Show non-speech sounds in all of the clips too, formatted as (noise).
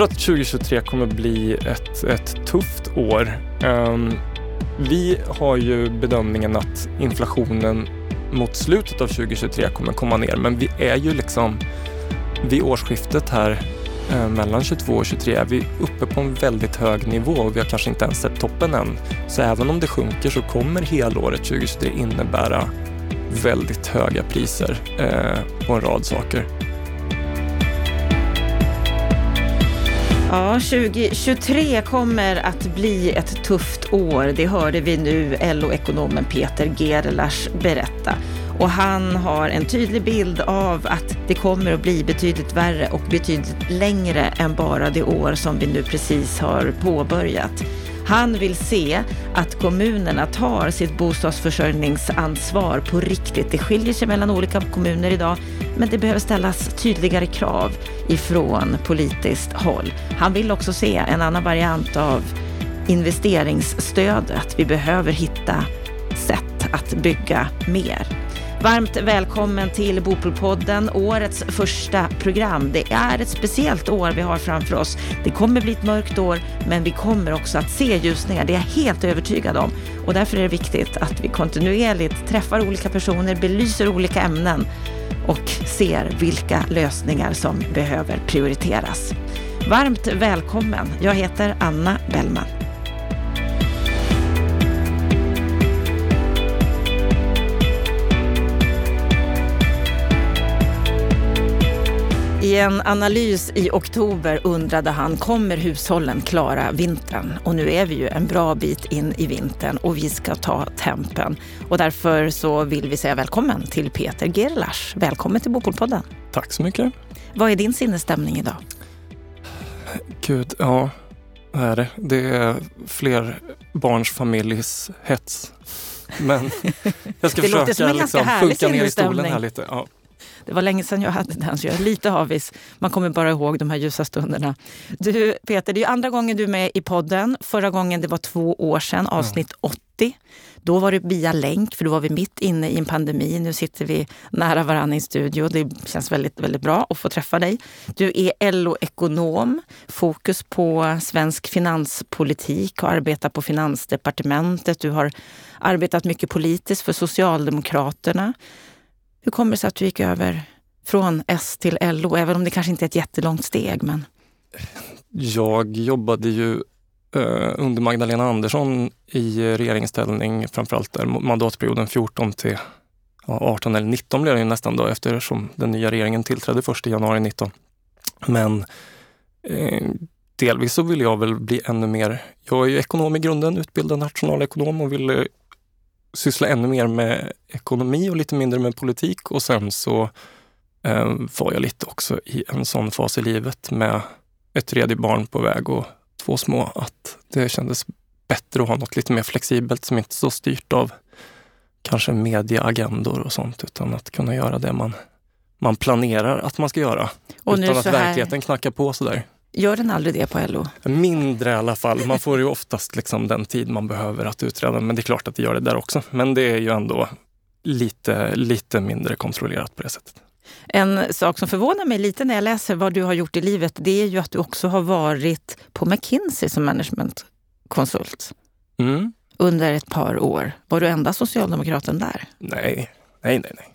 tror att 2023 kommer bli ett, ett tufft år. Um, vi har ju bedömningen att inflationen mot slutet av 2023 kommer komma ner, men vi är ju liksom vid årsskiftet här eh, mellan 22 och 23 är vi uppe på en väldigt hög nivå och vi har kanske inte ens sett toppen än. Så även om det sjunker så kommer helåret 2023 innebära väldigt höga priser eh, på en rad saker. Ja, 2023 kommer att bli ett tufft år. Det hörde vi nu LO-ekonomen Peter Gerlach berätta. Och han har en tydlig bild av att det kommer att bli betydligt värre och betydligt längre än bara det år som vi nu precis har påbörjat. Han vill se att kommunerna tar sitt bostadsförsörjningsansvar på riktigt. Det skiljer sig mellan olika kommuner idag, men det behöver ställas tydligare krav ifrån politiskt håll. Han vill också se en annan variant av investeringsstödet. Vi behöver hitta sätt att bygga mer. Varmt välkommen till Bopolpodden, årets första program. Det är ett speciellt år vi har framför oss. Det kommer bli ett mörkt år, men vi kommer också att se ljusningar. Det är jag helt övertygad om. Och därför är det viktigt att vi kontinuerligt träffar olika personer, belyser olika ämnen och ser vilka lösningar som behöver prioriteras. Varmt välkommen. Jag heter Anna Bellman. I en analys i oktober undrade han, kommer hushållen klara vintern? Och nu är vi ju en bra bit in i vintern och vi ska ta tempen. Och därför så vill vi säga välkommen till Peter Gerlach. Välkommen till Bopolpodden. Tack så mycket. Vad är din sinnesstämning idag? Gud, ja, vad är det? Det är fler barns familjs hets. Men (laughs) jag ska det försöka liksom, sjunka ner i stolen här lite. Ja. Det var länge sedan jag hade den, så jag är lite avis. Man kommer bara ihåg de här ljusa stunderna. Du Peter, det är andra gången du är med i podden. Förra gången det var två år sedan, avsnitt 80. Då var det via länk, för då var vi mitt inne i en pandemi. Nu sitter vi nära varandra i studio. Det känns väldigt, väldigt bra att få träffa dig. Du är LO-ekonom, fokus på svensk finanspolitik och arbetar på Finansdepartementet. Du har arbetat mycket politiskt för Socialdemokraterna. Hur kommer det sig att du gick över från S till LO, även om det kanske inte är ett jättelångt steg? Men... Jag jobbade ju eh, under Magdalena Andersson i regeringsställning, framförallt där mandatperioden 14 till ja, 18 eller 19 blev det nästan då eftersom den nya regeringen tillträdde först i januari 19. Men eh, delvis så ville jag väl bli ännu mer, jag är ju ekonom i grunden, utbildad nationalekonom och ville syssla ännu mer med ekonomi och lite mindre med politik. Och sen så eh, var jag lite också i en sån fas i livet med ett tredje barn på väg och två små, att det kändes bättre att ha något lite mer flexibelt som inte så styrt av kanske mediaagendor och sånt, utan att kunna göra det man, man planerar att man ska göra. Och utan att här... verkligheten knackar på sådär. Gör den aldrig det på LO? Mindre i alla fall. Man får ju oftast liksom den tid man behöver att utreda, men det är klart att det gör det där också. Men det är ju ändå lite, lite mindre kontrollerat på det sättet. En sak som förvånar mig lite när jag läser vad du har gjort i livet, det är ju att du också har varit på McKinsey som managementkonsult. Mm. Under ett par år. Var du enda socialdemokraten där? Nej, nej, nej. nej.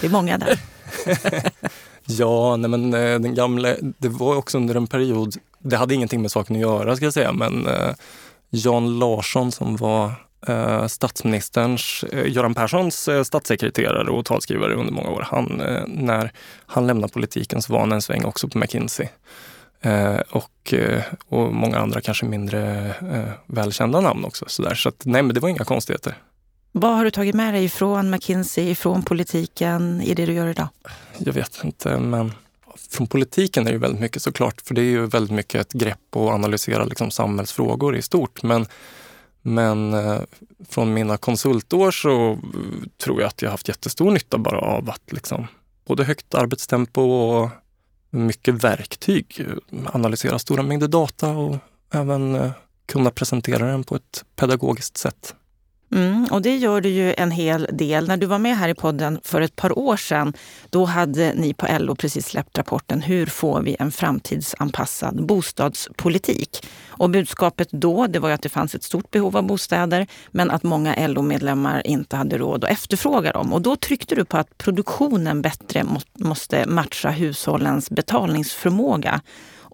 Det är många där. (laughs) Ja, nej men eh, den gamla, det var också under en period, det hade ingenting med saken att göra ska jag säga, men eh, Jan Larsson som var eh, statsministerns, eh, Göran Perssons statssekreterare och talskrivare under många år. Han, när han lämnade politiken så var han en sväng också på McKinsey. och, och många andra kanske mindre välkända namn också. Så, där. så att, nej, men det var inga konstigheter. Vad har du tagit med dig från McKinsey, från politiken i det du gör idag? Jag vet inte, men från politiken är det ju väldigt mycket såklart, för det är ju väldigt mycket ett grepp och analysera liksom samhällsfrågor i stort. Men, men eh, från mina konsultår så tror jag att jag haft jättestor nytta bara av att liksom, både högt arbetstempo och mycket verktyg, eh, analysera stora mängder data och även eh, kunna presentera den på ett pedagogiskt sätt. Mm, och det gör du ju en hel del. När du var med här i podden för ett par år sedan, då hade ni på LO precis släppt rapporten Hur får vi en framtidsanpassad bostadspolitik? Och budskapet då, det var ju att det fanns ett stort behov av bostäder, men att många LO-medlemmar inte hade råd att efterfråga dem. Och då tryckte du på att produktionen bättre måste matcha hushållens betalningsförmåga.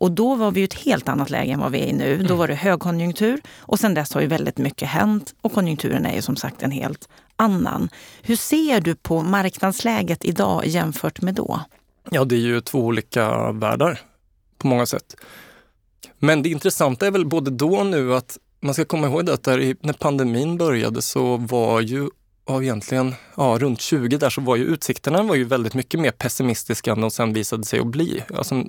Och då var vi i ett helt annat läge än vad vi är i nu. Då mm. var det högkonjunktur och sen dess har ju väldigt mycket hänt och konjunkturen är ju som sagt en helt annan. Hur ser du på marknadsläget idag jämfört med då? Ja, det är ju två olika världar på många sätt. Men det intressanta är väl både då och nu att man ska komma ihåg att där när pandemin började så var ju av egentligen ja, runt 20 där så var ju utsikterna var ju väldigt mycket mer pessimistiska än de sen visade sig att bli. Alltså,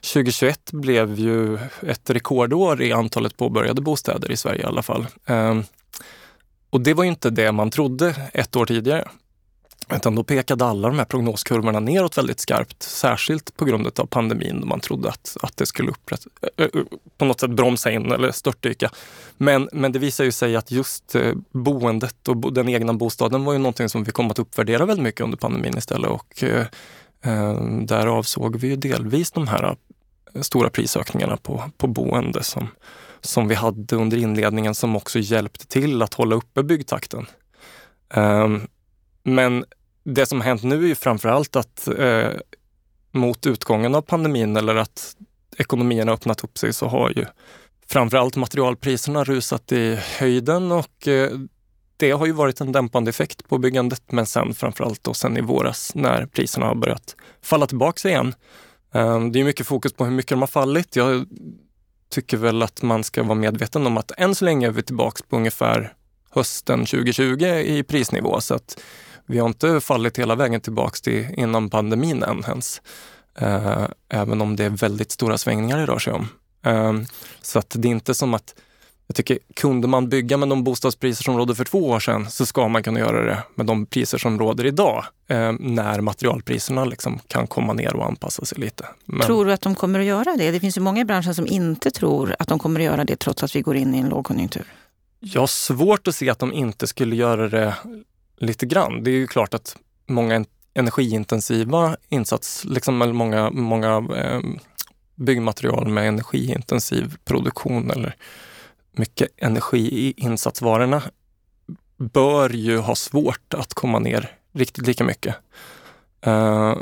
2021 blev ju ett rekordår i antalet påbörjade bostäder i Sverige i alla fall. Ehm, och det var ju inte det man trodde ett år tidigare. Utan då pekade alla de här prognoskurvorna neråt väldigt skarpt, särskilt på grund av pandemin. Då man trodde att, att det skulle upprätt, på något sätt bromsa in eller störtdyka. Men, men det visar ju sig att just eh, boendet och den egna bostaden var ju någonting som vi kom att uppvärdera väldigt mycket under pandemin istället. Och, eh, ehm, därav såg vi ju delvis de här stora prisökningarna på, på boende som, som vi hade under inledningen som också hjälpte till att hålla uppe byggtakten. Um, men det som har hänt nu är ju framförallt att eh, mot utgången av pandemin eller att ekonomierna öppnat upp sig så har ju framförallt materialpriserna rusat i höjden och eh, det har ju varit en dämpande effekt på byggandet. Men sen framförallt då sen i våras när priserna har börjat falla tillbaka igen Ehm, det är mycket fokus på hur mycket de har fallit. Jag tycker väl att man ska vara medveten om att än så länge är vi tillbaka på ungefär hösten 2020 i prisnivå. Så att vi har inte fallit hela vägen tillbaka till innan pandemin än ens. Eh, även om det är väldigt stora svängningar det rör sig om. Ehm, så att det är inte som att jag tycker, kunde man bygga med de bostadspriser som rådde för två år sedan så ska man kunna göra det med de priser som råder idag eh, när materialpriserna liksom kan komma ner och anpassa sig lite. Men... Tror du att de kommer att göra det? Det finns ju många i branschen som inte tror att de kommer att göra det trots att vi går in i en lågkonjunktur. Jag har svårt att se att de inte skulle göra det lite grann. Det är ju klart att många energiintensiva insats, liksom många, många eh, byggmaterial med energiintensiv produktion eller mycket energi i insatsvarorna bör ju ha svårt att komma ner riktigt lika mycket. Eh,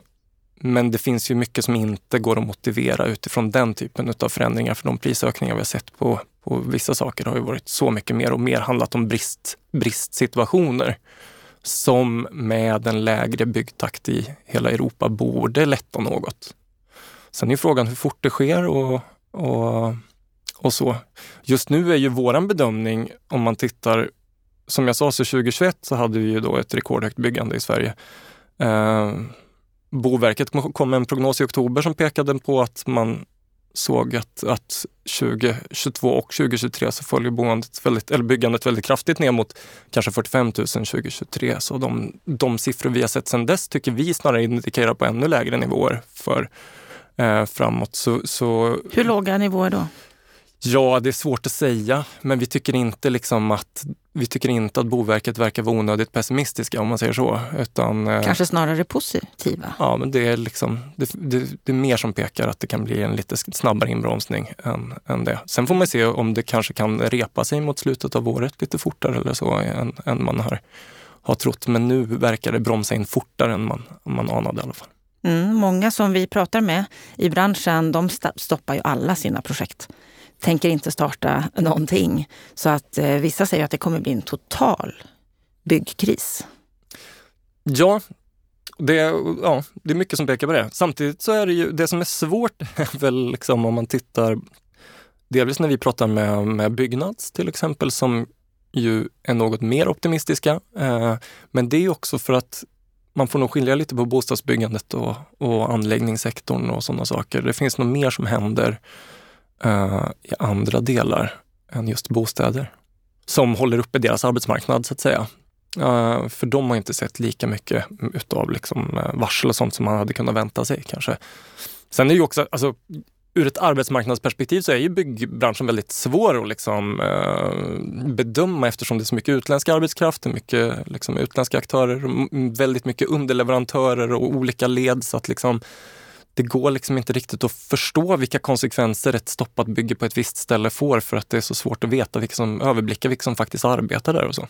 men det finns ju mycket som inte går att motivera utifrån den typen av förändringar. För de prisökningar vi har sett på, på vissa saker har ju varit så mycket mer och mer handlat om brist, bristsituationer som med en lägre byggtakt i hela Europa borde lätta något. Sen är frågan hur fort det sker och, och och så. Just nu är ju våran bedömning, om man tittar, som jag sa, så 2021 så hade vi ju då ett rekordhögt byggande i Sverige. Eh, Boverket kom med en prognos i oktober som pekade på att man såg att, att 2022 och 2023 så följer boendet väldigt, eller byggandet väldigt kraftigt ner mot kanske 45 000 2023. Så de, de siffror vi har sett sedan dess tycker vi snarare indikerar på ännu lägre nivåer för eh, framåt. Så, så, Hur låga nivåer då? Ja, det är svårt att säga, men vi tycker inte liksom att vi tycker inte att Boverket verkar vara onödigt pessimistiska om man säger så. Utan, eh, Kanske snarare positiva? Ja, men det är, liksom, det, det, det, är mer som pekar att det kan bli en lite snabbare inbromsning än, än det. Sen får man se om det kanske kan repa sig mot slutet av året lite fortare eller så än, än man har, har trott. Men nu verkar det bromsa in fortare än man, man anade i alla fall. Mm, många som vi pratar med i branschen, de stoppar ju alla sina projekt tänker inte starta någonting. Så att eh, vissa säger att det kommer bli en total byggkris. Ja, det, ja, det är mycket som pekar på det. Samtidigt så är det ju, det som är svårt (laughs) är väl liksom om man tittar, delvis när vi pratar med, med Byggnads till exempel, som ju är något mer optimistiska. Eh, men det är också för att man får nog skilja lite på bostadsbyggandet och, och anläggningssektorn och sådana saker. Det finns nog mer som händer eh, i andra delar än just bostäder. Som håller uppe deras arbetsmarknad så att säga. Eh, för de har inte sett lika mycket utav liksom, eh, varsel och sånt som man hade kunnat vänta sig kanske. Sen är det ju också, alltså, ur ett arbetsmarknadsperspektiv så är ju byggbranschen väldigt svår att liksom, eh, bedöma eftersom det är så mycket utländsk arbetskraft, mycket liksom, utländska aktörer, väldigt mycket underleverantörer och olika led. Så att liksom, det går liksom inte riktigt att förstå vilka konsekvenser ett stoppat bygge på ett visst ställe får för att det är så svårt att veta, vilka som, överblicka vilka som faktiskt arbetar där och så.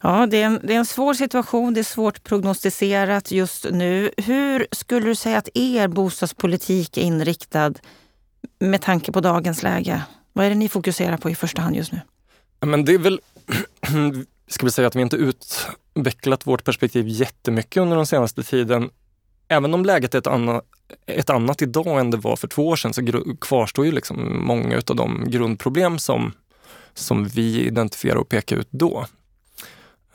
Ja, det är, en, det är en svår situation. Det är svårt prognostiserat just nu. Hur skulle du säga att er bostadspolitik är inriktad med tanke på dagens läge? Vad är det ni fokuserar på i första hand just nu? Ja, men det är väl, (clears throat) ska vi säga att vi inte utvecklat vårt perspektiv jättemycket under den senaste tiden. Även om läget är ett annat, ett annat idag än det var för två år sedan så kvarstår ju liksom många av de grundproblem som, som vi identifierar och pekar ut då.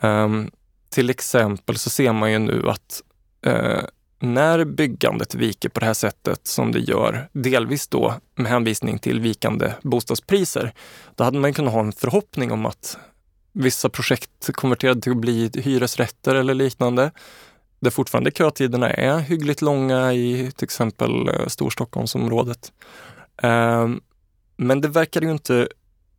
Um, till exempel så ser man ju nu att uh, när byggandet viker på det här sättet som det gör, delvis då med hänvisning till vikande bostadspriser, då hade man kunnat ha en förhoppning om att vissa projekt konverterade till att bli hyresrätter eller liknande. Där fortfarande kötiderna är hyggligt långa i till exempel eh, Storstockholmsområdet. Ehm, men det verkar ju inte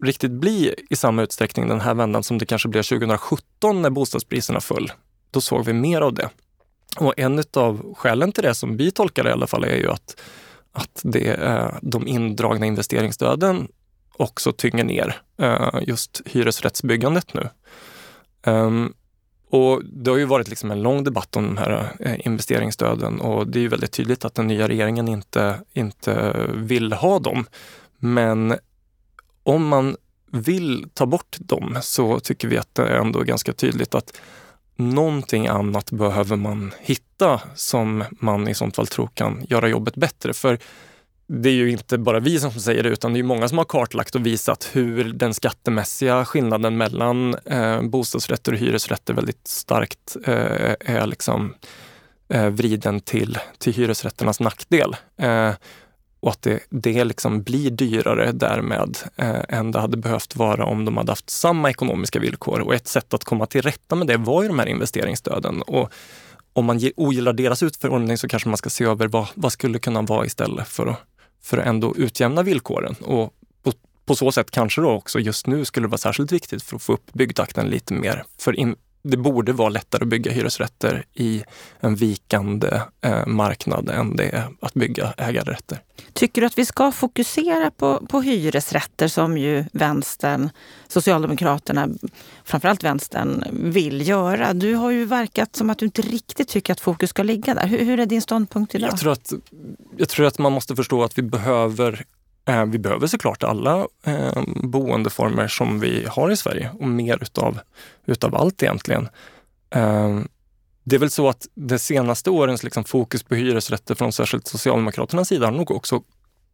riktigt bli i samma utsträckning den här vändan som det kanske blev 2017 när bostadspriserna föll. Då såg vi mer av det. Och en av skälen till det som vi tolkar det i alla fall är ju att, att det, eh, de indragna investeringsstöden också tynger ner eh, just hyresrättsbyggandet nu. Ehm, och det har ju varit liksom en lång debatt om de här eh, investeringsstöden och det är ju väldigt tydligt att den nya regeringen inte, inte vill ha dem. Men om man vill ta bort dem så tycker vi att det är ändå ganska tydligt att någonting annat behöver man hitta som man i sånt fall tror kan göra jobbet bättre. För det är ju inte bara vi som säger det, utan det är många som har kartlagt och visat hur den skattemässiga skillnaden mellan eh, bostadsrätter och hyresrätter väldigt starkt eh, är liksom eh, vriden till, till hyresrätternas nackdel. Eh, och att det, det liksom blir dyrare därmed eh, än det hade behövt vara om de hade haft samma ekonomiska villkor. Och ett sätt att komma till rätta med det var ju de här investeringsstöden. Och om man ogillar deras utformning så kanske man ska se över vad, vad skulle kunna vara istället för att, för att ändå utjämna villkoren. Och på, på så sätt kanske då också just nu skulle det vara särskilt viktigt för att få upp byggtakten lite mer. För in, det borde vara lättare att bygga hyresrätter i en vikande eh, marknad än det är att bygga ägarrätter. Tycker du att vi ska fokusera på, på hyresrätter som ju vänstern, Socialdemokraterna, framförallt vänstern, vill göra? Du har ju verkat som att du inte riktigt tycker att fokus ska ligga där. Hur, hur är din ståndpunkt idag? Jag tror, att, jag tror att man måste förstå att vi behöver Eh, Eh, vi behöver såklart alla eh, boendeformer som vi har i Sverige och mer utav, utav allt egentligen. Eh, det är väl så att de senaste årens liksom fokus på hyresrätter från särskilt Socialdemokraternas sida har nog också,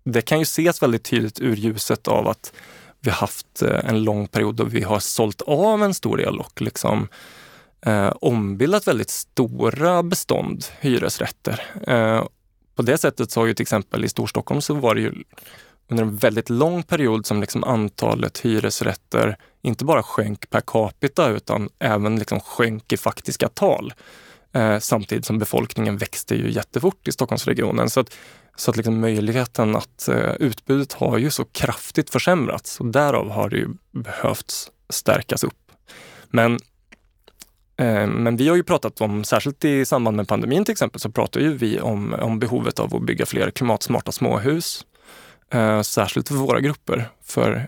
det kan ju ses väldigt tydligt ur ljuset av att vi haft en lång period då vi har sålt av en stor del och liksom eh, ombildat väldigt stora bestånd hyresrätter. Eh, på det sättet så har ju till exempel i Storstockholm så var det ju under en väldigt lång period som liksom antalet hyresrätter inte bara sjönk per capita utan även liksom sjönk i faktiska tal. Eh, samtidigt som befolkningen växte ju jättefort i Stockholmsregionen. Så att, så att liksom möjligheten att eh, utbudet har ju så kraftigt försämrats och därav har det ju behövts stärkas upp. Men eh, men vi har ju pratat om, särskilt i samband med pandemin till exempel, så pratar ju vi om, om behovet av att bygga fler klimatsmarta småhus särskilt för våra grupper. För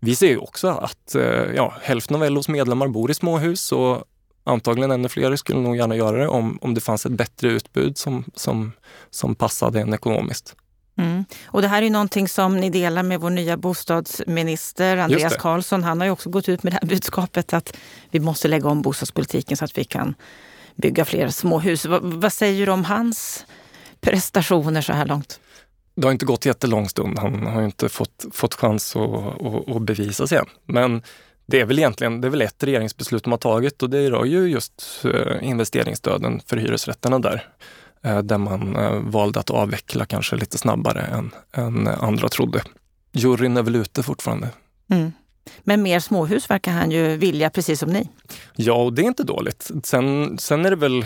vi ser ju också att eh, ja, hälften av LOs medlemmar bor i småhus och antagligen ännu fler skulle nog gärna göra det om, om det fanns ett bättre utbud som, som, som passade en ekonomiskt. Mm. Och det här är någonting som ni delar med vår nya bostadsminister Andreas Karlsson. Han har ju också gått ut med det här budskapet att vi måste lägga om bostadspolitiken så att vi kan bygga fler småhus. vad, vad säger du om hans prestationer så här långt? Det har inte gått jättelång stund. Han har inte fått, fått chans att, att, att bevisa sig än. Men det är väl egentligen det är väl ett regeringsbeslut de har tagit och det rör ju just eh, investeringsstöden för hyresrätterna där. Eh, där man eh, valde att avveckla kanske lite snabbare än, än andra trodde. Juryn är väl ute fortfarande. Mm. Men mer småhus verkar han ju vilja, precis som ni. Ja, och det är inte dåligt. Sen, sen är det väl,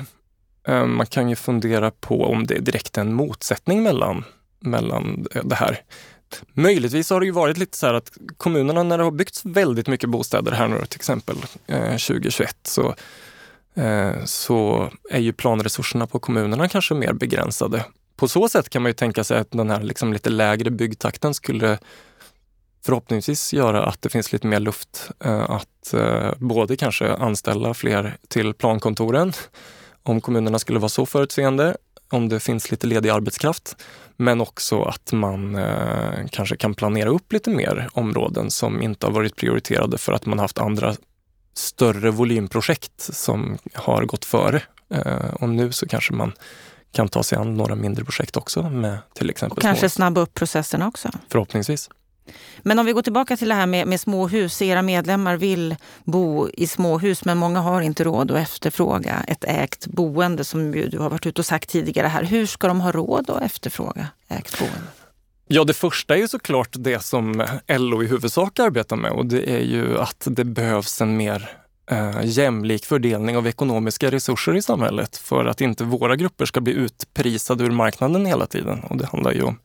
man kan ju fundera på om det är direkt en motsättning mellan mellan det här. Möjligtvis har det ju varit lite så här att kommunerna när det har byggts väldigt mycket bostäder här nu till exempel eh, 2021 så, eh, så är ju planresurserna på kommunerna kanske mer begränsade. På så sätt kan man ju tänka sig att den här liksom lite lägre byggtakten skulle förhoppningsvis göra att det finns lite mer luft eh, att eh, både kanske anställa fler till plankontoren om kommunerna skulle vara så förutseende, om det finns lite ledig arbetskraft, men också att man eh, kanske kan planera upp lite mer områden som inte har varit prioriterade för att man haft andra större volymprojekt som har gått före. och nu så kanske man kan ta sig an några mindre projekt också med till exempel Och kanske snabba upp processerna också? Förhoppningsvis. Men om vi går tillbaka till det här med, med småhus. Era medlemmar vill bo i småhus men många har inte råd att efterfråga ett ägt boende som du har varit ute och sagt tidigare här. Hur ska de ha råd att efterfråga ägt boende? Ja, det första är ju såklart det som LO i huvudsak arbetar med och det är ju att det behövs en mer eh, jämlik fördelning av ekonomiska resurser i samhället för att inte våra grupper ska bli utprisade ur marknaden hela tiden. Och det handlar ju om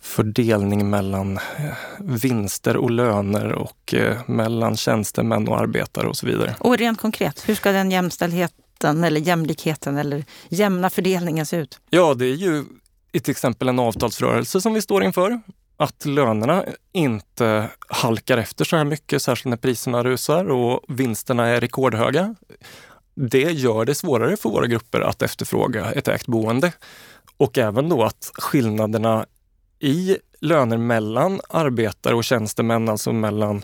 fördelning mellan eh, vinster och löner och eh, mellan tjänstemän och arbetare och så vidare. Och rent konkret, hur ska den jämställdheten eller jämlikheten eller jämna fördelningen se ut? Ja, det är ju till exempel en avtalsrörelse som vi står inför. Att lönerna inte halkar efter så här mycket, särskilt när priserna rusar och vinsterna är rekordhöga. Det gör det svårare för våra grupper att efterfråga ett ägt boende. Och även då att skillnaderna i löner mellan arbetare och tjänstemän, alltså mellan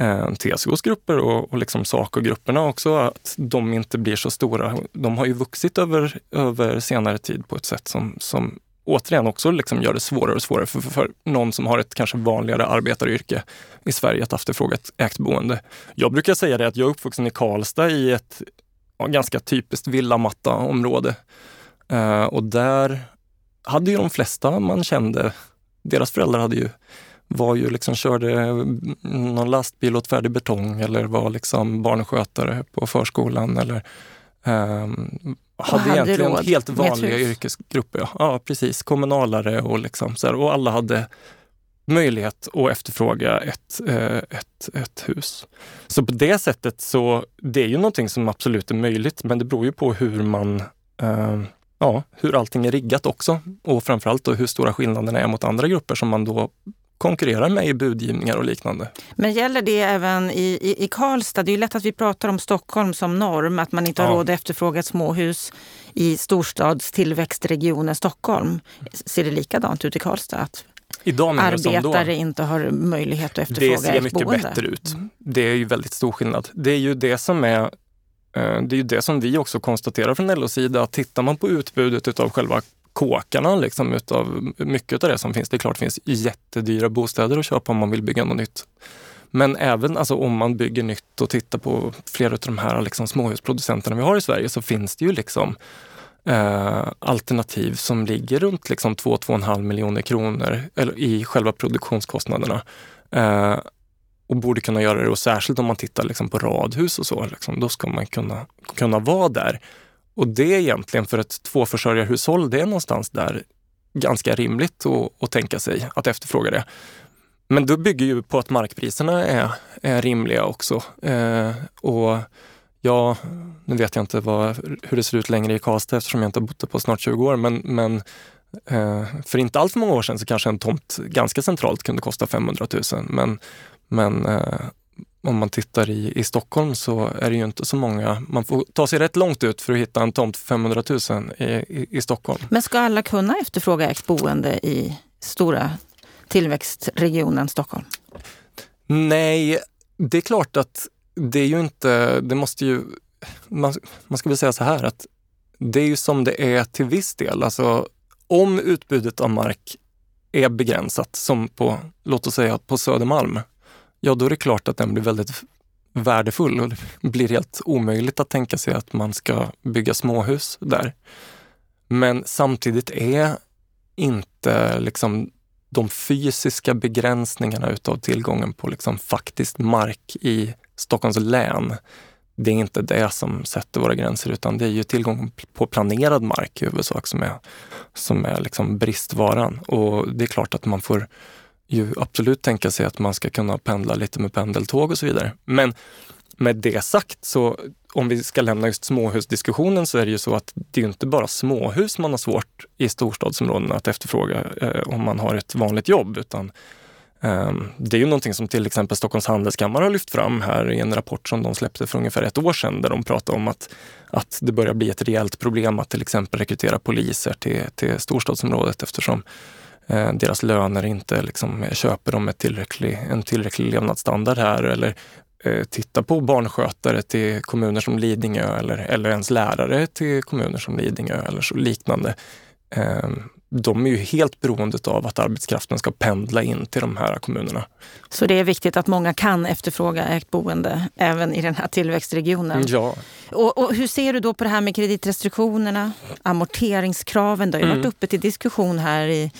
eh, TCOs grupper och, och liksom Saco-grupperna också, att de inte blir så stora. De har ju vuxit över, över senare tid på ett sätt som, som återigen också liksom gör det svårare och svårare för, för, för någon som har ett kanske vanligare arbetaryrke i Sverige att efterfråga ett ägt boende. Jag brukar säga det att jag är uppvuxen i Karlstad i ett ja, ganska typiskt villamattaområde Uh, och där hade ju de flesta man kände, deras föräldrar hade ju, var ju liksom, körde någon lastbil åt färdig betong eller var liksom barnskötare på förskolan eller um, hade, hade egentligen råd helt vanliga yrkesgrupper. Ja. ja, precis. Kommunalare och liksom så här, och alla hade möjlighet att efterfråga ett, eh, ett, ett hus. Så på det sättet så, det är ju någonting som absolut är möjligt, men det beror ju på hur man eh, ja, hur allting är riggat också och framförallt då hur stora skillnaderna är mot andra grupper som man då konkurrerar med i budgivningar och liknande. Men gäller det även i, i, i Karlstad? Det är ju lätt att vi pratar om Stockholm som norm, att man inte har ja. råd att efterfråga småhus i storstadstillväxtregionen Stockholm. Ser det likadant ut i Karlstad? Att Idag arbetare inte har möjlighet att efterfråga ett boende? Det ser mycket bättre ut. Det är ju väldigt stor skillnad. Det är ju det som är Eh, det är ju det som vi också konstaterar från LOs sida, att tittar man på utbudet utav själva kåkarna, liksom, utav mycket av det som finns, det är klart det finns jättedyra bostäder att köpa om man vill bygga något nytt. Men även alltså, om man bygger nytt och tittar på flera av de här liksom, småhusproducenterna vi har i Sverige så finns det ju liksom eh, alternativ som ligger runt liksom 2-2,5 miljoner kronor eller, i själva produktionskostnaderna. Eh, och borde kunna göra det. Och särskilt om man tittar liksom på radhus och så, liksom, då ska man kunna, kunna vara där. Och det är egentligen för ett tvåförsörjarhushåll, det är någonstans där ganska rimligt att, att tänka sig att efterfråga det. Men det bygger ju på att markpriserna är, är rimliga också. Eh, och ja, nu vet jag inte vad, hur det ser ut längre i Karlstad eftersom jag inte har bott där på snart 20 år, men, men för inte allt för många år sedan så kanske en tomt ganska centralt kunde kosta 500 000. Men men eh, om man tittar i, i Stockholm så är det ju inte så många. Man får ta sig rätt långt ut för att hitta en tomt för 500 000 i, i, i Stockholm. Men ska alla kunna efterfråga ägt boende i stora tillväxtregionen Stockholm? Nej, det är klart att det är ju inte, det måste ju, man, man ska väl säga så här att det är ju som det är till viss del. Alltså om utbudet av mark är begränsat, som på, låt oss säga på Södermalm, ja då är det klart att den blir väldigt värdefull och det (laughs) blir helt omöjligt att tänka sig att man ska bygga småhus där. Men samtidigt är inte liksom de fysiska begränsningarna utav tillgången på liksom faktiskt mark i Stockholms län, det är inte det som sätter våra gränser utan det är ju tillgång på planerad mark i huvudsak som är, som är liksom bristvaran. Och det är klart att man får ju absolut tänka sig att man ska kunna pendla lite med pendeltåg och så vidare. Men med det sagt så om vi ska lämna just småhusdiskussionen så är det ju så att det är inte bara småhus man har svårt i storstadsområdena att efterfråga eh, om man har ett vanligt jobb utan Ehm, det är ju någonting som till exempel Stockholms handelskammare har lyft fram här i en rapport som de släppte för ungefär ett år sedan där de pratar om att, att det börjar bli ett rejält problem att till exempel rekrytera poliser till, till storstadsområdet eftersom eh, deras löner inte liksom eh, köper dem med tillräcklig, en tillräcklig levnadsstandard här eller Eh, titta på barnskötare till kommuner som Lidingö eller, eller ens lärare till kommuner som Lidingö eller så liknande. Ehm, de är ju helt beroende av att arbetskraften ska pendla in till de här kommunerna. Så det är viktigt att många kan efterfråga ägt boende även i den här tillväxtregionen? Ja. Och, och hur ser du då på det här med kreditrestriktionerna, amorteringskraven? Det har ju mm. varit uppe till diskussion här i,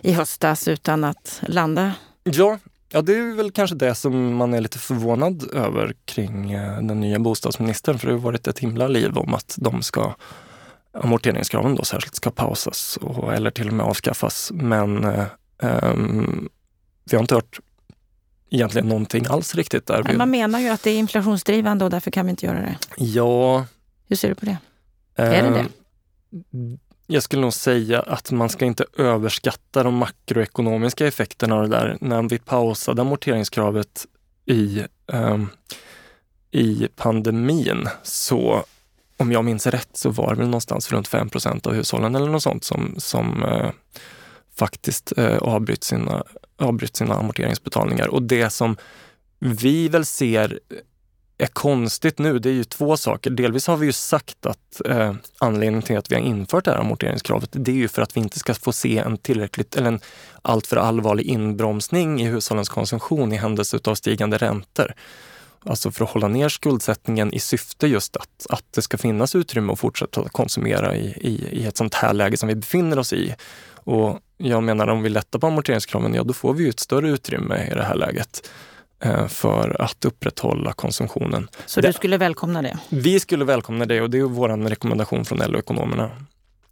i höstas utan att landa. Ja, Ja, det är väl kanske det som man är lite förvånad över kring eh, den nya bostadsministern. För det har varit ett himla liv om att de ska amorteringskraven då särskilt ska pausas och, eller till och med avskaffas. Men eh, um, vi har inte hört egentligen någonting alls riktigt där. Nej, man menar ju att det är inflationsdrivande och därför kan vi inte göra det. Ja. Hur ser du på det? Eh, är det det? Jag skulle nog säga att man ska inte överskatta de makroekonomiska effekterna av det där. När vi pausade amorteringskravet i, um, i pandemin så, om jag minns rätt, så var det väl någonstans runt 5% av hushållen eller något sånt som, som eh, faktiskt eh, avbrytt, sina, avbrytt sina amorteringsbetalningar. Och det som vi väl ser eh, är konstigt nu, det är ju två saker. Delvis har vi ju sagt att eh, anledningen till att vi har infört det här amorteringskravet, det är ju för att vi inte ska få se en tillräckligt eller en alltför allvarlig inbromsning i hushållens konsumtion i händelse av stigande räntor. Alltså för att hålla ner skuldsättningen i syfte just att, att det ska finnas utrymme att fortsätta konsumera i, i, i ett sånt här läge som vi befinner oss i. Och jag menar om vi lättar på amorteringskraven, ja då får vi ju ett större utrymme i det här läget. Eh, för att upprätthålla konsumtionen. Så du skulle välkomna det? Vi skulle välkomna det och det är vår rekommendation från LO-ekonomerna.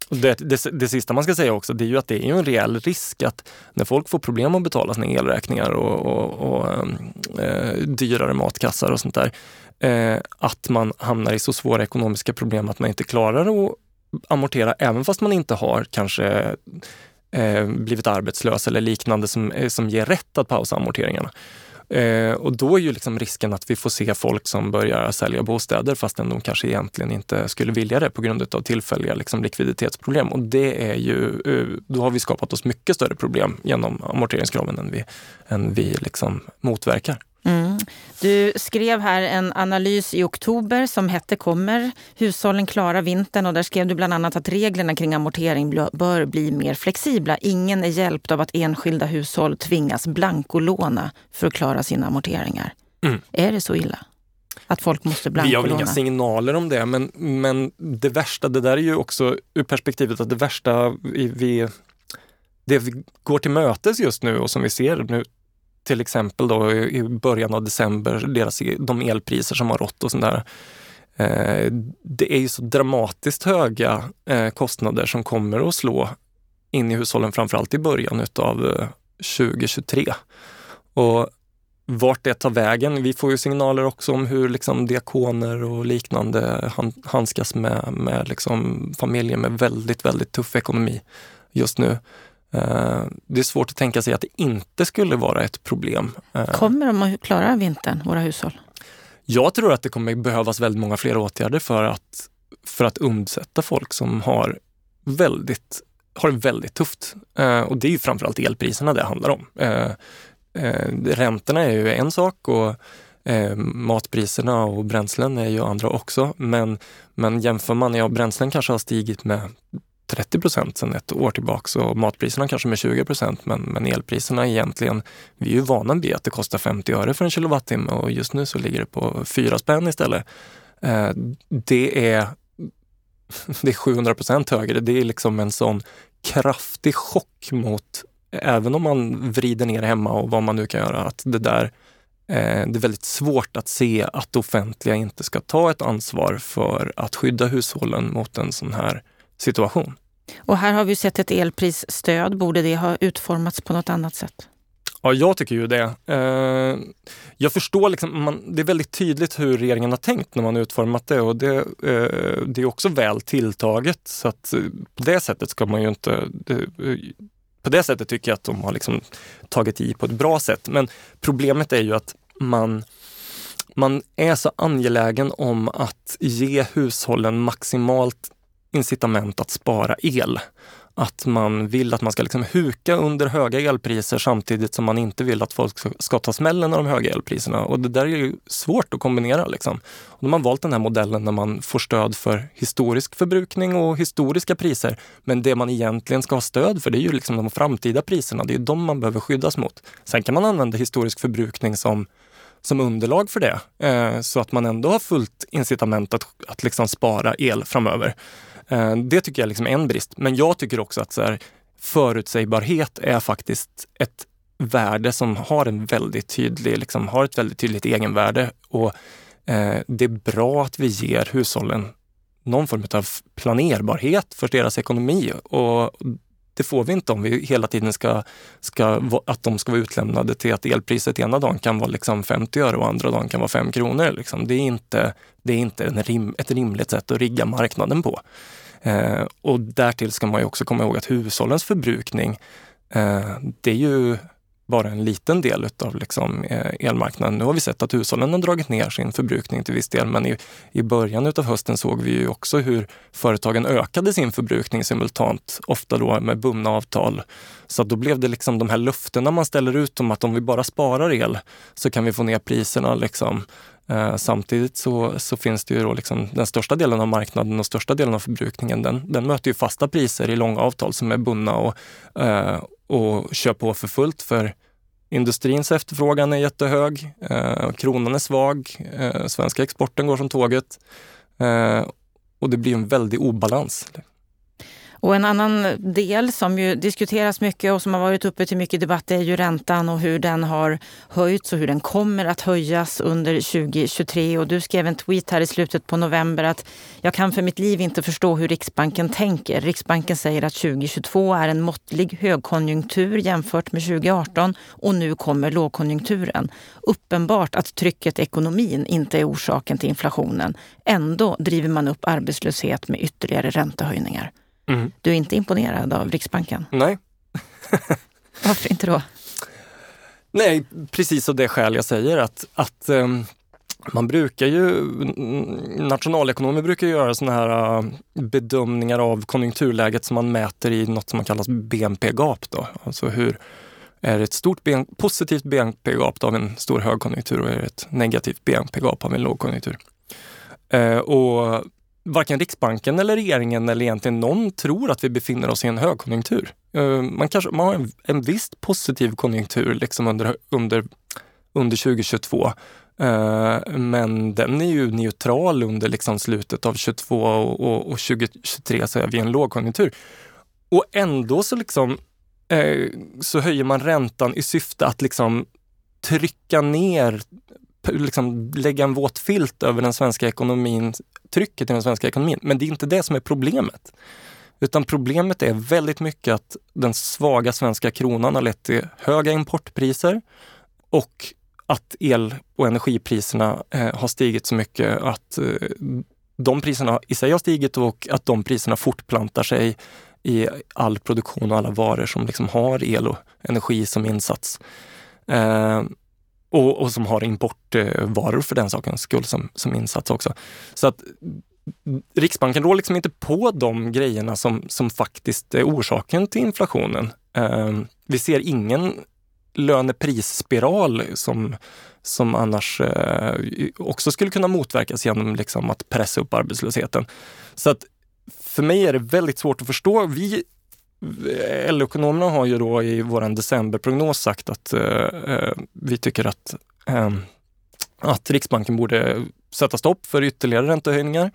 Det, det, det, sista man ska säga också, det är ju att det är en reell risk att när folk får problem att betala sina elräkningar och, och, och äh, dyrare matkassar och sånt där, äh, att man hamnar i så svåra ekonomiska problem att man inte klarar att amortera, även fast man inte har kanske äh, blivit arbetslös eller liknande som, som ger rätt att pausa amorteringarna. Eh, och då är ju liksom risken att vi får se folk som börjar sälja bostäder fastän de kanske egentligen inte skulle vilja det på grund av tillfälliga liksom, likviditetsproblem. Och det är ju, eh, då har vi skapat oss mycket större problem genom amorteringskraven än vi, än vi liksom motverkar. Mm. Du skrev här en analys i oktober som hette Kommer hushållen klara vintern? Och där skrev du bland annat att reglerna kring amortering bör bli mer flexibla. Ingen är hjälpt av att enskilda hushåll tvingas blankolåna för att klara sina amorteringar. Mm. Är det så illa? Att folk måste blankolåna? Vi har väl inga signaler om det, men, men det värsta, det där är ju också ur perspektivet att det värsta vi, vi det vi går till mötes just nu och som vi ser nu till exempel då i början av december, deras, e, de elpriser som har rått och sånt där. Eh, det är ju så dramatiskt höga eh, kostnader som kommer att slå in i hushållen, framförallt i början utav eh, 2023. Och vart det tar vägen. Vi får ju signaler också om hur liksom diakoner och liknande handskas med, med liksom familjer med väldigt, väldigt tuff ekonomi just nu. Eh, det är svårt att tänka sig att det inte skulle vara ett problem. Eh, kommer de att klara vintern, våra hushåll? Jag tror att det kommer behövas väldigt många fler åtgärder för att, för att undsätta folk som har väldigt har det väldigt tufft. Eh, och det är ju framförallt elpriserna det handlar om. räntorna är ju en sak och matpriserna och bränslen är ju andra också. Men, men jämför man, ja bränslen kanske har stigit med 30 procent sedan ett år tillbaka och matpriserna kanske med 20 procent men, men elpriserna egentligen, vi är ju vana vid att det kostar 50 öre för en kilowattimme och just nu så ligger det på 4 spänn istället. Eh, det är (laughs) det är 700 procent högre. Det är liksom en sån kraftig chock mot, även om man vrider ner hemma och vad man nu kan göra, att det där eh, det är väldigt svårt att se att det offentliga inte ska ta ett ansvar för att skydda hushållen mot en sån här situation. Och här har vi sett ett elprisstöd. Borde det ha utformats på något annat sätt? Ja, jag tycker ju det. Eh, jag förstår, liksom, man, det är väldigt tydligt hur regeringen har tänkt när man utformat det och det, eh, det är också väl tilltaget. Så att eh, på det sättet ska man ju inte... Det, eh, på det sättet tycker jag att de har liksom tagit i på ett bra sätt. Men problemet är ju att man, man är så angelägen om att ge hushållen maximalt incitament att spara el att man vill att man ska liksom huka under höga elpriser samtidigt som man inte vill att folk ska, ta smällen av de höga elpriserna. Och det där är ju svårt att kombinera. Liksom. Och de har valt den här modellen när man får stöd för historisk förbrukning och historiska priser. Men det man egentligen ska ha stöd för det är ju liksom de framtida priserna. Det är de man behöver skyddas mot. Sen kan man använda historisk förbrukning som som underlag för det, eh, så att man ändå har fullt incitament att, att liksom spara el framöver. Eh, det tycker jag liksom är en brist. Men jag tycker också att så här, förutsägbarhet är faktiskt ett värde som har en väldigt tydlig, liksom, har ett väldigt tydligt egenvärde. Och eh, det är bra att vi ger hushållen någon form av planerbarhet för deras ekonomi. Och det får vi inte om vi hela tiden ska, ska att de ska vara utlämnade till att elpriset ena dagen kan vara liksom 50 öre och andra dagen kan vara 5 kronor. Liksom. Det är inte, det är inte en rim, ett rimligt sätt att rigga marknaden på. Eh, och därtill ska man ju också komma ihåg att hushållens förbrukning, eh, det är ju bara en liten del av liksom, eh, elmarknaden. Nu har vi sett att hushållen har dragit ner sin förbrukning till viss del, men i, i början av hösten såg vi ju också hur företagen ökade sin förbrukning simultant, ofta då med bundna avtal. Så då blev det liksom de här löftena man ställer ut om att om vi bara sparar el så kan vi få ner priserna. Liksom. Eh, samtidigt så, så, finns det ju då liksom den största delen av marknaden och största delen av förbrukningen, den, den möter ju fasta priser i långa avtal som är bundna och, eh, och kör på för fullt för industrins efterfrågan är jättehög, eh, kronan är svag, eh, svenska exporten går som tåget eh, och det blir en väldig obalans. Och en annan del som ju diskuteras mycket och som har varit uppe till mycket debatt är ju räntan och hur den har höjts och hur den kommer att höjas under 2023. Och du skrev en tweet här i slutet på november att jag kan för mitt liv inte förstå hur Riksbanken tänker. Riksbanken säger att 2022 är en måttlig högkonjunktur jämfört med 2018 och nu kommer lågkonjunkturen. Uppenbart att trycket i ekonomin inte är orsaken till inflationen. Ändå driver man upp arbetslöshet med ytterligare räntehöjningar. Mm. Du är inte imponerad av Riksbanken? Nej. (laughs) Varför inte då? Nej, precis av det skäl jag säger att, att um, man brukar ju, nationalekonomer brukar göra sådana här uh, bedömningar av konjunkturläget som man mäter i något som man kallar BNP-gap. Då. Alltså hur är det ett stort BN, positivt BNP-gap av en stor högkonjunktur och är det ett negativt BNP-gap av en lågkonjunktur? Uh, och varken Riksbanken eller regeringen eller egentligen någon tror att vi befinner oss i en högkonjunktur. Eh, man, kanske, man har en, en viss positiv konjunktur liksom under, under, under 2022. Eh, men den är ju neutral under liksom slutet av 2022 och, och, och 2023 så är vi i en lågkonjunktur. Och ändå så, liksom, eh, så höjer man räntan i syfte att liksom trycka ner liksom lägga en våt filt över den svenska ekonomin, trycket i den svenska ekonomin. Men det är inte det som är problemet. Utan problemet är väldigt mycket att den svaga svenska kronan har lett till höga importpriser och att el och energipriserna eh, har stigit så mycket att eh, de priserna i sig har stigit och att de priserna fortplantar sig i all produktion och alla varor som liksom har el och energi som insats. Eh, och, och som har importvaror för den sakens skull som, som insats också. Så att Riksbanken rår liksom inte på de grejerna som, som faktiskt är orsaken till inflationen. Eh, vi ser ingen löneprisspiral som, som annars eh, också skulle kunna motverkas genom liksom att pressa upp arbetslösheten. Så att för mig är det väldigt svårt att förstå. Vi LO-ekonomerna har ju då i vår decemberprognos sagt att eh, eh, vi tycker att, eh, att Riksbanken borde sätta stopp för ytterligare räntehöjningar.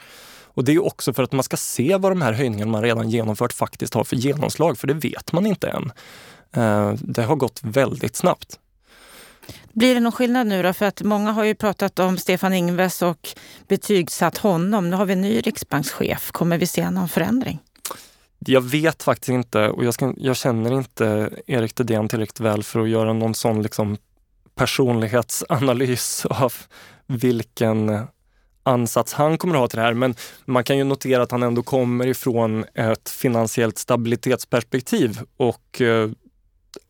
Och det är också för att man ska se vad de här höjningarna man redan genomfört faktiskt har för genomslag, för det vet man inte än. Eh, det har gått väldigt snabbt. Blir det någon skillnad nu då? För att många har ju pratat om Stefan Ingves och betygsatt honom. Nu har vi en ny riksbankschef. Kommer vi se någon förändring? Jag vet faktiskt inte och jag, ska, jag känner inte Erik Thedéen tillräckligt väl för att göra någon sån liksom personlighetsanalys (laughs) av vilken ansats han kommer att ha till det här. Men man kan ju notera att han ändå kommer ifrån ett finansiellt stabilitetsperspektiv och eh,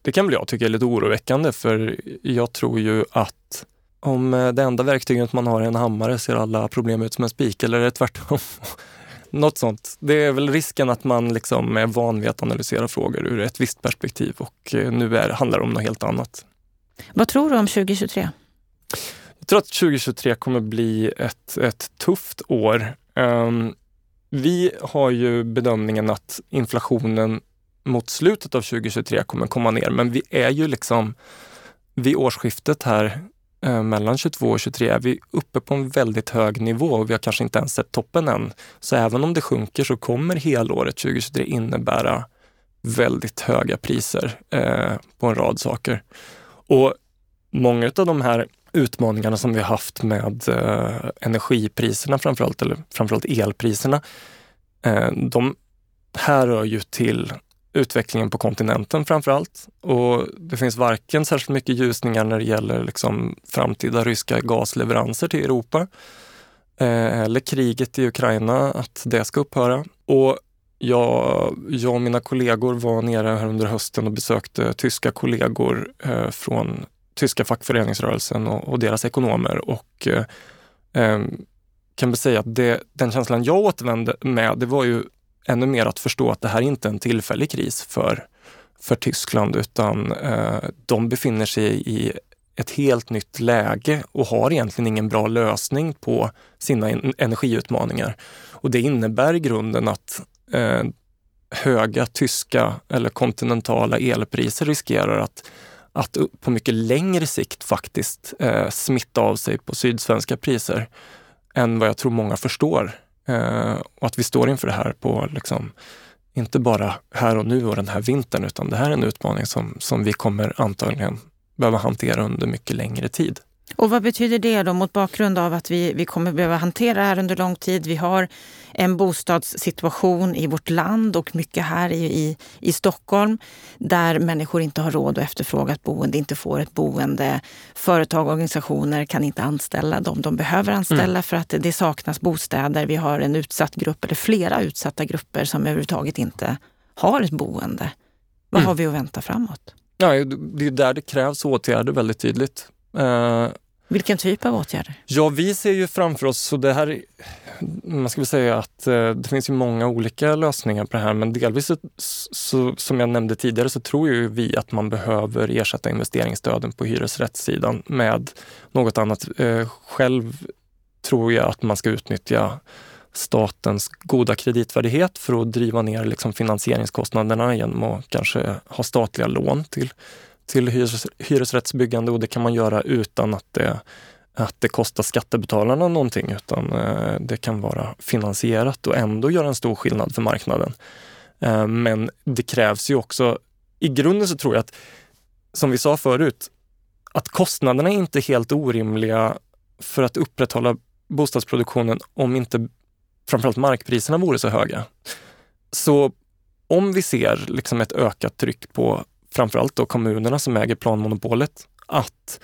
det kan väl jag tycka är lite oroväckande för jag tror ju att om eh, det enda verktyget man har är en hammare ser alla problem ut som en spik eller är det tvärtom? (laughs) Något sånt. Det är väl risken att man liksom är van vid att analysera frågor ur ett visst perspektiv och eh, nu är, handlar det om något helt annat. Vad tror du om 2023? Jag tror att 2023 kommer bli ett, ett tufft år. Um, vi har ju bedömningen att inflationen mot slutet av 2023 kommer komma ner, men vi är ju liksom vid årsskiftet här Eh, mellan 22 och 23 är vi uppe på en väldigt hög nivå och vi har kanske inte ens sett toppen än. Så även om det sjunker så kommer helåret 2023 innebära väldigt höga priser eh, på en rad saker. Och många av de här utmaningarna som vi haft med eh, energipriserna framförallt, eller framförallt elpriserna, eh, de härrör ju till utvecklingen på kontinenten framför allt. Och det finns varken särskilt mycket ljusningar när det gäller liksom framtida ryska gasleveranser till Europa eh, eller kriget i Ukraina, att det ska upphöra. Och jag, jag och mina kollegor var nere här under hösten och besökte tyska kollegor eh, från tyska fackföreningsrörelsen och, och deras ekonomer och eh, eh kan väl säga att det, den känslan jag återvände med, det var ju ännu mer att förstå att det här inte är en tillfällig kris för, för Tyskland utan eh, de befinner sig i ett helt nytt läge och har egentligen ingen bra lösning på sina energiutmaningar. Och det innebär i grunden att eh, höga tyska eller kontinentala elpriser riskerar att, att på mycket längre sikt faktiskt eh, smitta av sig på sydsvenska priser än vad jag tror många förstår. Eh, och att vi står inför det här på, liksom, inte bara här och nu och den här vintern, utan det här är en utmaning som, som vi kommer antagligen behöva hantera under mycket längre tid. Och vad betyder det då mot bakgrund av att vi, vi kommer behöva hantera det här under lång tid? Vi har en bostadssituation i vårt land och mycket här i, i, Stockholm där människor inte har råd att efterfråga ett boende, inte får ett boende. Företag och organisationer kan inte anställa dem de behöver anställa mm. för att det saknas bostäder. Vi har en utsatt grupp, eller flera utsatta grupper som överhuvudtaget inte har ett boende. Vad mm. har vi att vänta framåt? Ja, det är där det krävs åtgärder väldigt tydligt. Uh, vilken typ av åtgärder? Ja, vi ser ju framför oss, så det här, man ska väl säga att eh, det finns ju många olika lösningar på det här, men delvis så, så, som jag nämnde tidigare så tror ju vi att man behöver ersätta investeringsstöden på hyresrättssidan med något annat. Eh, själv tror jag att man ska utnyttja statens goda kreditvärdighet för att driva ner liksom finansieringskostnaderna genom att kanske ha statliga lån till till hyres, hyresrättsbyggande och det kan man göra utan att det, att det kostar skattebetalarna någonting utan eh, det kan vara finansierat och ändå göra en stor skillnad för marknaden. Eh, men det krävs ju också, i grunden så tror jag att, som vi sa förut, att kostnaderna är inte helt orimliga för att upprätthålla bostadsproduktionen om inte framförallt markpriserna vore så höga. Så om vi ser liksom ett ökat tryck på framförallt då kommunerna som äger planmonopolet, att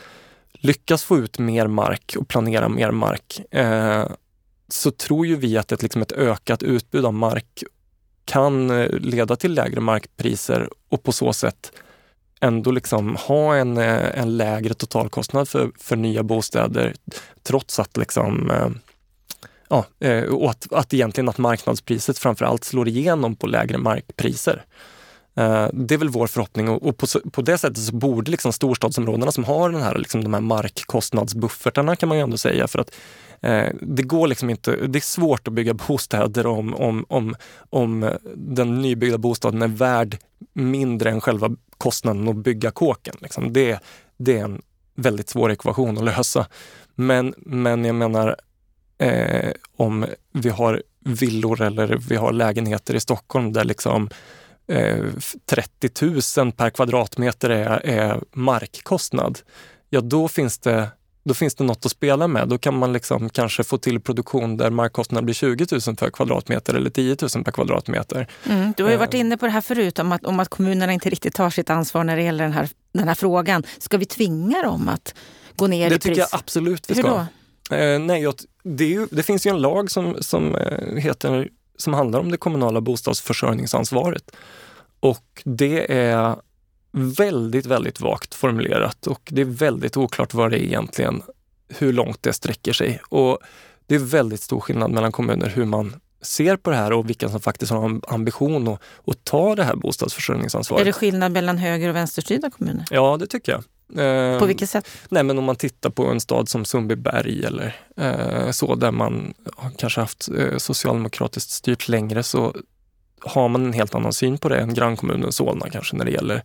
lyckas få ut mer mark och planera mer mark eh, så tror ju vi att ett, liksom ett ökat utbud av mark kan eh, leda till lägre markpriser och på så sätt ändå liksom ha en, eh, en lägre totalkostnad för, för nya bostäder trots att liksom eh, Ja, eh, och att, att egentligen att marknadspriset framförallt slår igenom på lägre markpriser. Eh, det är väl vår förhoppning och på, på det sättet så borde liksom storstadsområdena som har den här, liksom de här markkostnadsbuffertarna kan man ju ändå säga för att eh, det går liksom inte, det är svårt att bygga (laughs) bostäder om, om, om, om den nybyggda bostaden är värd mindre än själva kostnaden att bygga kåken. Liksom. Det, det är en väldigt svår ekvation att lösa. Men, men jag menar, eh, om vi har villor eller vi har lägenheter i Stockholm där liksom 30 eh, 000 per kvadratmeter är, är markkostnad. ja då finns det då finns det något att spela med. Då kan man liksom kanske få till produktion där markkostnaden blir 20 000 per kvadratmeter eller 10 000 per kvadratmeter. Mm, du har ju varit eh. inne på det här förut, om att, om att kommunerna inte riktigt tar sitt ansvar när det gäller den här, den här frågan. Ska vi tvinga dem att gå ner det i pris? Det tycker jag absolut vi ska. Hur då? Eh, nej, det, ju, det, finns ju en lag som, som, eh, heter, som handlar om det kommunala bostadsförsörjningsansvaret. Och det är väldigt, väldigt vagt formulerat och det är väldigt oklart vad det är egentligen, hur långt det sträcker sig. Och det är väldigt stor skillnad mellan kommuner hur man ser på det här och vilka som faktiskt har en ambition att, att ta det här bostadsförsörjningsansvaret. Är det skillnad mellan höger och vänsterstyrda kommuner? Ja, det tycker jag. På ehm, vilket sätt? Nej, men om man tittar på en stad som Sundbyberg eller eh, så där man kanske haft eh, socialdemokratiskt styrt längre så har man en helt annan syn på det än grannkommunen Solna kanske när det gäller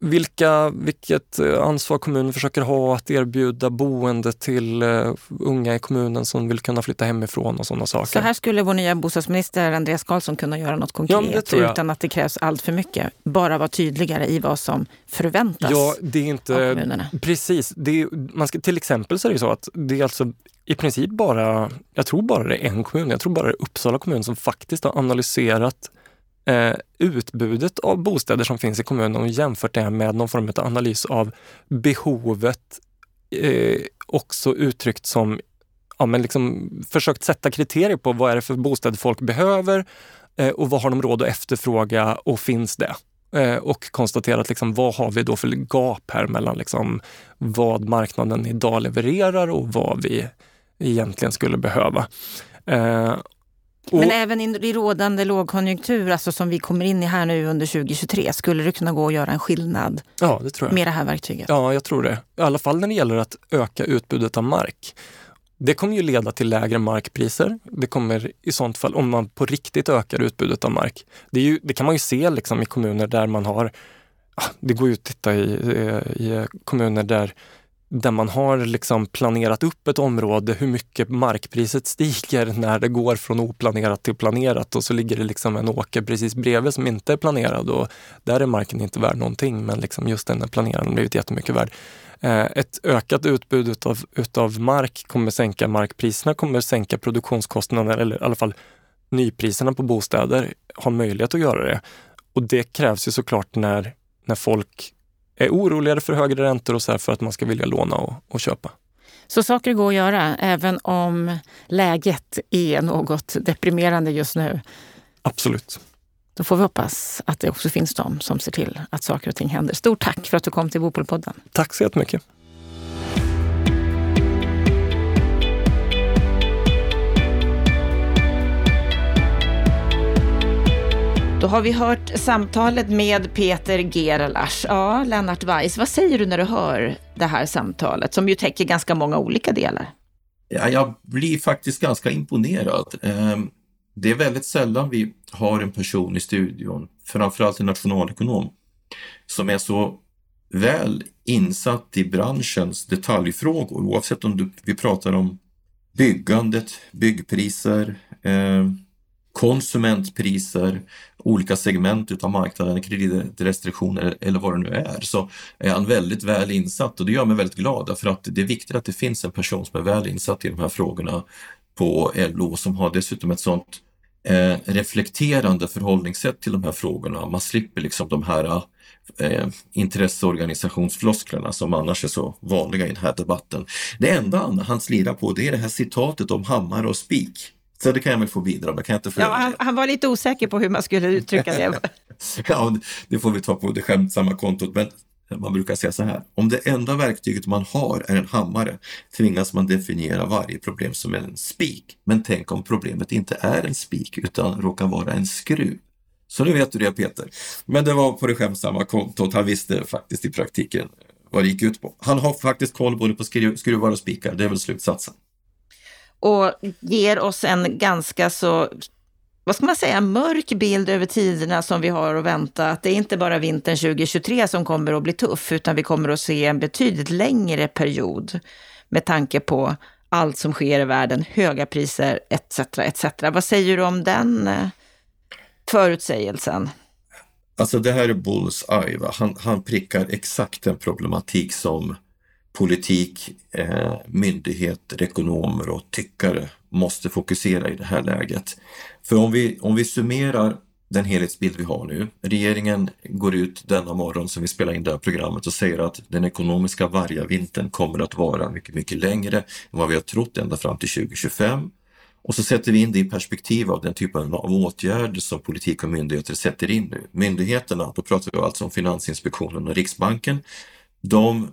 vilka, vilket eh, ansvar kommunen försöker ha att erbjuda boende till uh, unga i kommunen som vill kunna flytta hemifrån och sådana saker. Så här skulle vår nya bostadsminister Andreas Karlsson kunna göra något konkret ja, utan att det krävs allt för mycket. Bara vara tydligare i vad som förväntas ja, det är inte, av kommunerna. Precis. Det man ska, till exempel så är det så att det är alltså i princip bara, jag tror bara det är en kommun, jag tror bara det är Uppsala kommun som faktiskt har analyserat eh, utbudet av bostäder som finns i kommunen och jämfört det med någon form av analys av behovet eh, också uttryckt som, ja men liksom försökt sätta kriterier på vad är det för bostäder folk behöver eh, och vad har de råd att efterfråga och finns det? Eh, och konstaterat liksom, vad har vi då för gap här mellan liksom, vad marknaden idag levererar och vad vi egentligen skulle behöva. Eh, men och, även i rådande lågkonjunktur, alltså som vi kommer in i här nu under 2023, skulle det kunna gå att göra en skillnad ja, det tror jag. med det här verktyget? Ja, jag tror det. I alla fall när det gäller att öka utbudet av mark. Det kommer ju leda till lägre markpriser. Det kommer i sånt fall, om man på riktigt ökar utbudet av mark. Det, ju, det kan man ju se liksom i kommuner där man har, ah, det går ju att titta i, i kommuner där där man har liksom planerat upp ett område, hur mycket markpriset stiger (laughs) när det går från oplanerat till planerat och så ligger det liksom en åker precis bredvid som inte är planerad och där är marken inte värd någonting men liksom just den är planerad har blivit jättemycket värd. Eh, ett ökat utbud utav, utav mark kommer sänka markpriserna, kommer sänka produktionskostnaderna eller i alla fall nypriserna på bostäder har möjlighet att göra det. Och det krävs ju såklart när, när folk är oroligare för högre räntor och så för att man ska vilja låna och, och köpa. Så saker går att göra även om läget är något deprimerande just nu? Absolut. Då får vi hoppas att det också finns de som ser till att saker och ting händer. Stort tack för att du kom till Bopolpodden. Tack så jättemycket. Då har vi hört samtalet med Peter Gerlach. Ja, Lennart Weiss, vad säger du när du hör det här samtalet som ju täcker ganska många olika delar? Ja, jag blir faktiskt ganska imponerad. Ehm, det är väldigt sällan vi har en person i studion, framförallt en nationalekonom, som är så väl insatt i branschens detaljfrågor, oavsett om vi pratar om byggandet, byggpriser, ehm, konsumentpriser, olika segment utav marknaden, kreditrestriktioner eller vad det nu är, så är han väldigt väl insatt och det gör mig väldigt glad för att det är viktigt att det finns en person som är väl insatt i de här frågorna på LO som har dessutom ett sånt eh, reflekterande förhållningssätt till de här frågorna. Man slipper liksom de här eh, intresseorganisationsflosklerna som annars är så vanliga i den här debatten. Det enda han slirar på det är det här citatet om hammare och spik så det kan jag väl få bidra med. Kan jag inte få ja, han, han, var lite osäker på hur man skulle uttrycka det. (laughs) ja, det får vi ta på det skämtsamma kontot. Men man brukar säga så här, om det enda verktyget man har är en hammare tvingas man definiera varje problem som en spik. Men tänk om problemet inte är en spik utan råkar vara en skruv. Så nu vet du det Peter. Men det var på det skämtsamma kontot. Han visste faktiskt i praktiken vad det gick ut på. Han har faktiskt koll både på skruvar och spikar, det är väl slutsatsen och ger oss en ganska så vad ska man säga, mörk bild över tiderna som vi har att vänta. Att det är inte bara vintern 2023 som kommer att bli tuff, utan vi kommer att se en betydligt längre period med tanke på allt som sker i världen, höga priser etc. etc. Vad säger du om den eh, förutsägelsen? Alltså det här är Bulls eye. Han, han prickar exakt den problematik som politik, eh, myndigheter, ekonomer och tyckare måste fokusera i det här läget. För om vi, om vi summerar den helhetsbild vi har nu. Regeringen går ut denna morgon som vi spelar in det här programmet och säger att den ekonomiska vargavintern kommer att vara mycket, mycket längre än vad vi har trott ända fram till 2025. Och så sätter vi in det i perspektiv av den typen av åtgärder som politik och myndigheter sätter in nu. Myndigheterna, då pratar vi alltså om Finansinspektionen och Riksbanken, de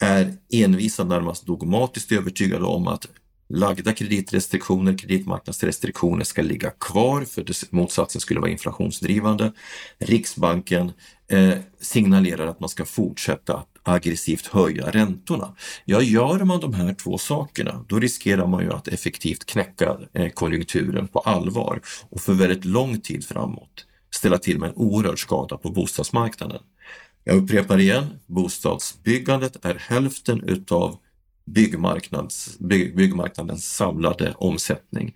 är envisa, närmast dogmatiskt övertygade om att lagda kreditrestriktioner, kreditmarknadsrestriktioner ska ligga kvar för motsatsen skulle vara inflationsdrivande. Riksbanken eh, signalerar att man ska fortsätta aggressivt höja räntorna. Ja, gör man de här två sakerna, då riskerar man ju att effektivt knäcka eh, konjunkturen på allvar och för väldigt lång tid framåt ställa till med en oerhörd skada på bostadsmarknaden. Jag upprepar igen, bostadsbyggandet är hälften utav byggmarknads, byggmarknadens samlade omsättning.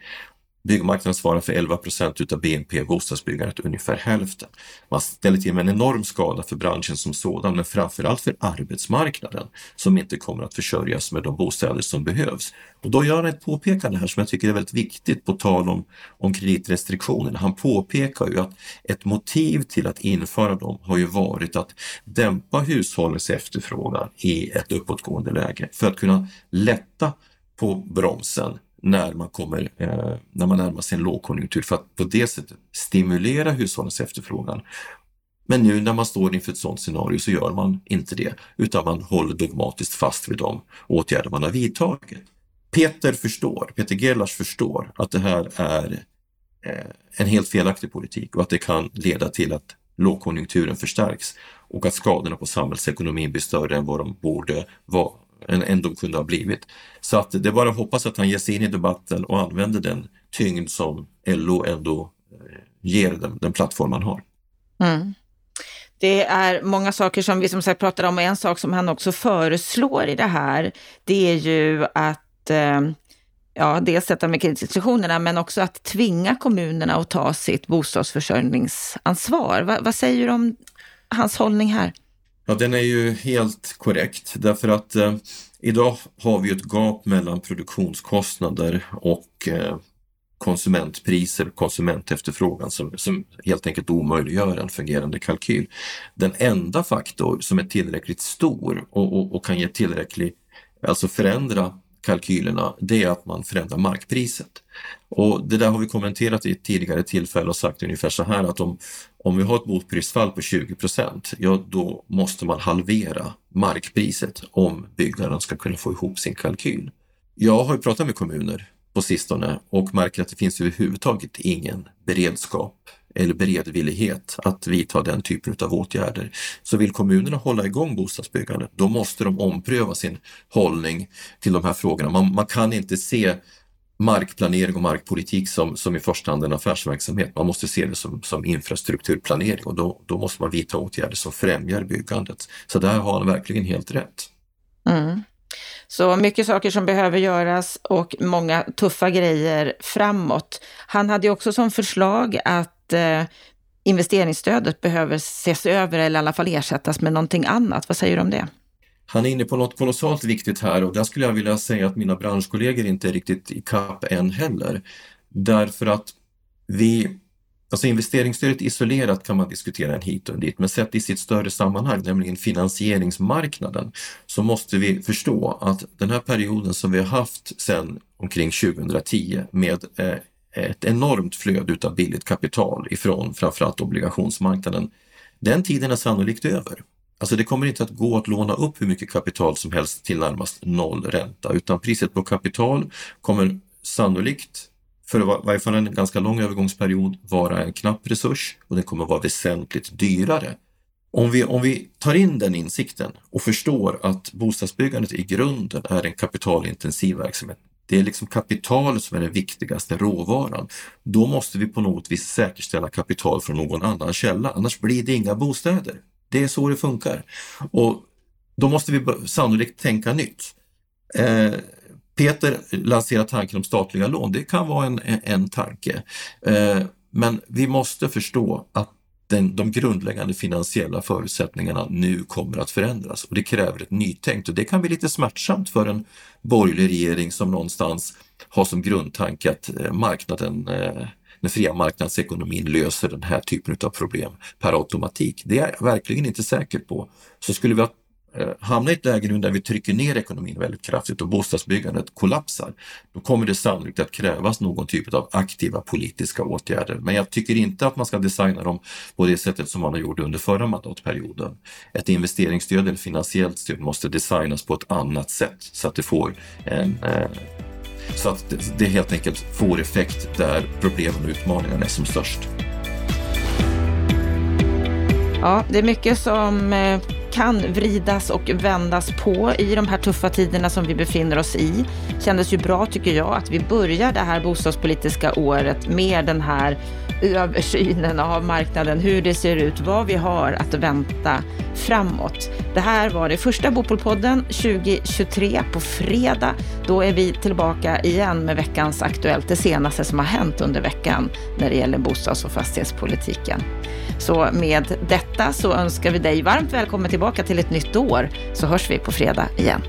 Byggmarknaden svarar för 11 procent utav BNP, bostadsbyggandet ungefär hälften. Man ställer till med en enorm skada för branschen som sådan, men framförallt för arbetsmarknaden som inte kommer att försörjas med de bostäder som behövs. Och då gör han ett påpekande här som jag tycker är väldigt viktigt på tal om, om kreditrestriktionerna. Han påpekar ju att ett motiv till att införa dem har ju varit att dämpa hushållens efterfrågan i ett uppåtgående läge för att kunna lätta på bromsen när man, kommer, eh, när man närmar sig en lågkonjunktur för att på det sättet stimulera hushållens efterfrågan. Men nu när man står inför ett sådant scenario så gör man inte det utan man håller dogmatiskt fast vid de åtgärder man har vidtagit. Peter förstår, Peter Gellars förstår att det här är eh, en helt felaktig politik och att det kan leda till att lågkonjunkturen förstärks och att skadorna på samhällsekonomin blir större än vad de borde vara än, än de kunde ha blivit. Så att det är bara att hoppas att han ger sig in i debatten och använder den tyngd som LO ändå eh, ger den, den plattform man har. Mm. Det är många saker som vi som sagt pratar om och en sak som han också föreslår i det här, det är ju att eh, ja, dels detta med kreditrestriktionerna, men också att tvinga kommunerna att ta sitt bostadsförsörjningsansvar. Va, vad säger du om hans hållning här? Ja, den är ju helt korrekt därför att eh, idag har vi ett gap mellan produktionskostnader och eh, konsumentpriser, konsumentefterfrågan som, som helt enkelt omöjliggör en fungerande kalkyl. Den enda faktor som är tillräckligt stor och, och, och kan ge tillräcklig, alltså förändra kalkylerna, det är att man förändrar markpriset. Och det där har vi kommenterat i ett tidigare tillfälle och sagt ungefär så här att om, om vi har ett botprisfall på 20 ja då måste man halvera markpriset om byggaren ska kunna få ihop sin kalkyl. Jag har pratat med kommuner på sistone och märker att det finns överhuvudtaget ingen beredskap eller beredvillighet att vidta den typen av åtgärder. Så vill kommunerna hålla igång bostadsbyggandet, då måste de ompröva sin hållning till de här frågorna. Man, man kan inte se markplanering och markpolitik som, som i första hand en affärsverksamhet. Man måste se det som, som infrastrukturplanering och då, då måste man vidta åtgärder som främjar byggandet. Så där har han verkligen helt rätt. Mm. Så mycket saker som behöver göras och många tuffa grejer framåt. Han hade också som förslag att eh, investeringsstödet behöver ses över eller i alla fall ersättas med någonting annat. Vad säger du om det? Han är inne på något kolossalt viktigt här och där skulle jag vilja säga att mina branschkollegor inte är riktigt i kapp än heller. Därför att vi Alltså investeringsstödet isolerat kan man diskutera en hit och en dit, men sett i sitt större sammanhang, nämligen finansieringsmarknaden, så måste vi förstå att den här perioden som vi har haft sedan omkring 2010 med eh, ett enormt flöde utav billigt kapital ifrån framförallt obligationsmarknaden, den tiden är sannolikt över. Alltså det kommer inte att gå att låna upp hur mycket kapital som helst till närmast noll ränta, utan priset på kapital kommer sannolikt för i varje fall en ganska lång övergångsperiod vara en knapp resurs och den kommer vara väsentligt dyrare. Om vi, om vi tar in den insikten och förstår att bostadsbyggandet i grunden är en kapitalintensiv verksamhet, det är liksom kapitalet som är den viktigaste råvaran. Då måste vi på något vis säkerställa kapital från någon annan källa, annars blir det inga bostäder. Det är så det funkar. Och då måste vi sannolikt tänka nytt. Eh, Peter lanserar tanken om statliga lån. Det kan vara en, en tanke. Eh, men vi måste förstå att den, de grundläggande finansiella förutsättningarna nu kommer att förändras och det kräver ett nytänk och det kan bli lite smärtsamt för en borgerlig regering som någonstans har som grundtanke att eh, marknaden eh, den fria marknadsekonomin löser den här typen av problem per automatik. Det är jag verkligen inte säker på. Så skulle vi ha Eh, hamnar hamna i ett läge nu där vi trycker ner ekonomin väldigt kraftigt och bostadsbyggandet kollapsar, då kommer det sannolikt att krävas någon typ av aktiva politiska åtgärder. Men jag tycker inte att man ska designa dem på det sättet som man har gjort under förra mandatperioden. Ett investeringsstöd eller finansiellt stöd måste designas på ett annat sätt så att det får en eh, så att det helt enkelt får effekt där problemen och utmaningarna är som störst. Ja, det är mycket som eh, kan vridas och vändas på i de här tuffa tiderna som vi befinner oss i. Kändes ju bra tycker jag att vi börjar det här bostadspolitiska året med den här översynen av marknaden, hur det ser ut, vad vi har att vänta framåt. Det här var det första Bopolpodden 2023 på fredag. Då är vi tillbaka igen med veckans Aktuellt, det senaste som har hänt under veckan när det gäller bostads och fastighetspolitiken. Så med detta så önskar vi dig varmt välkommen tillbaka till ett nytt år så hörs vi på fredag igen.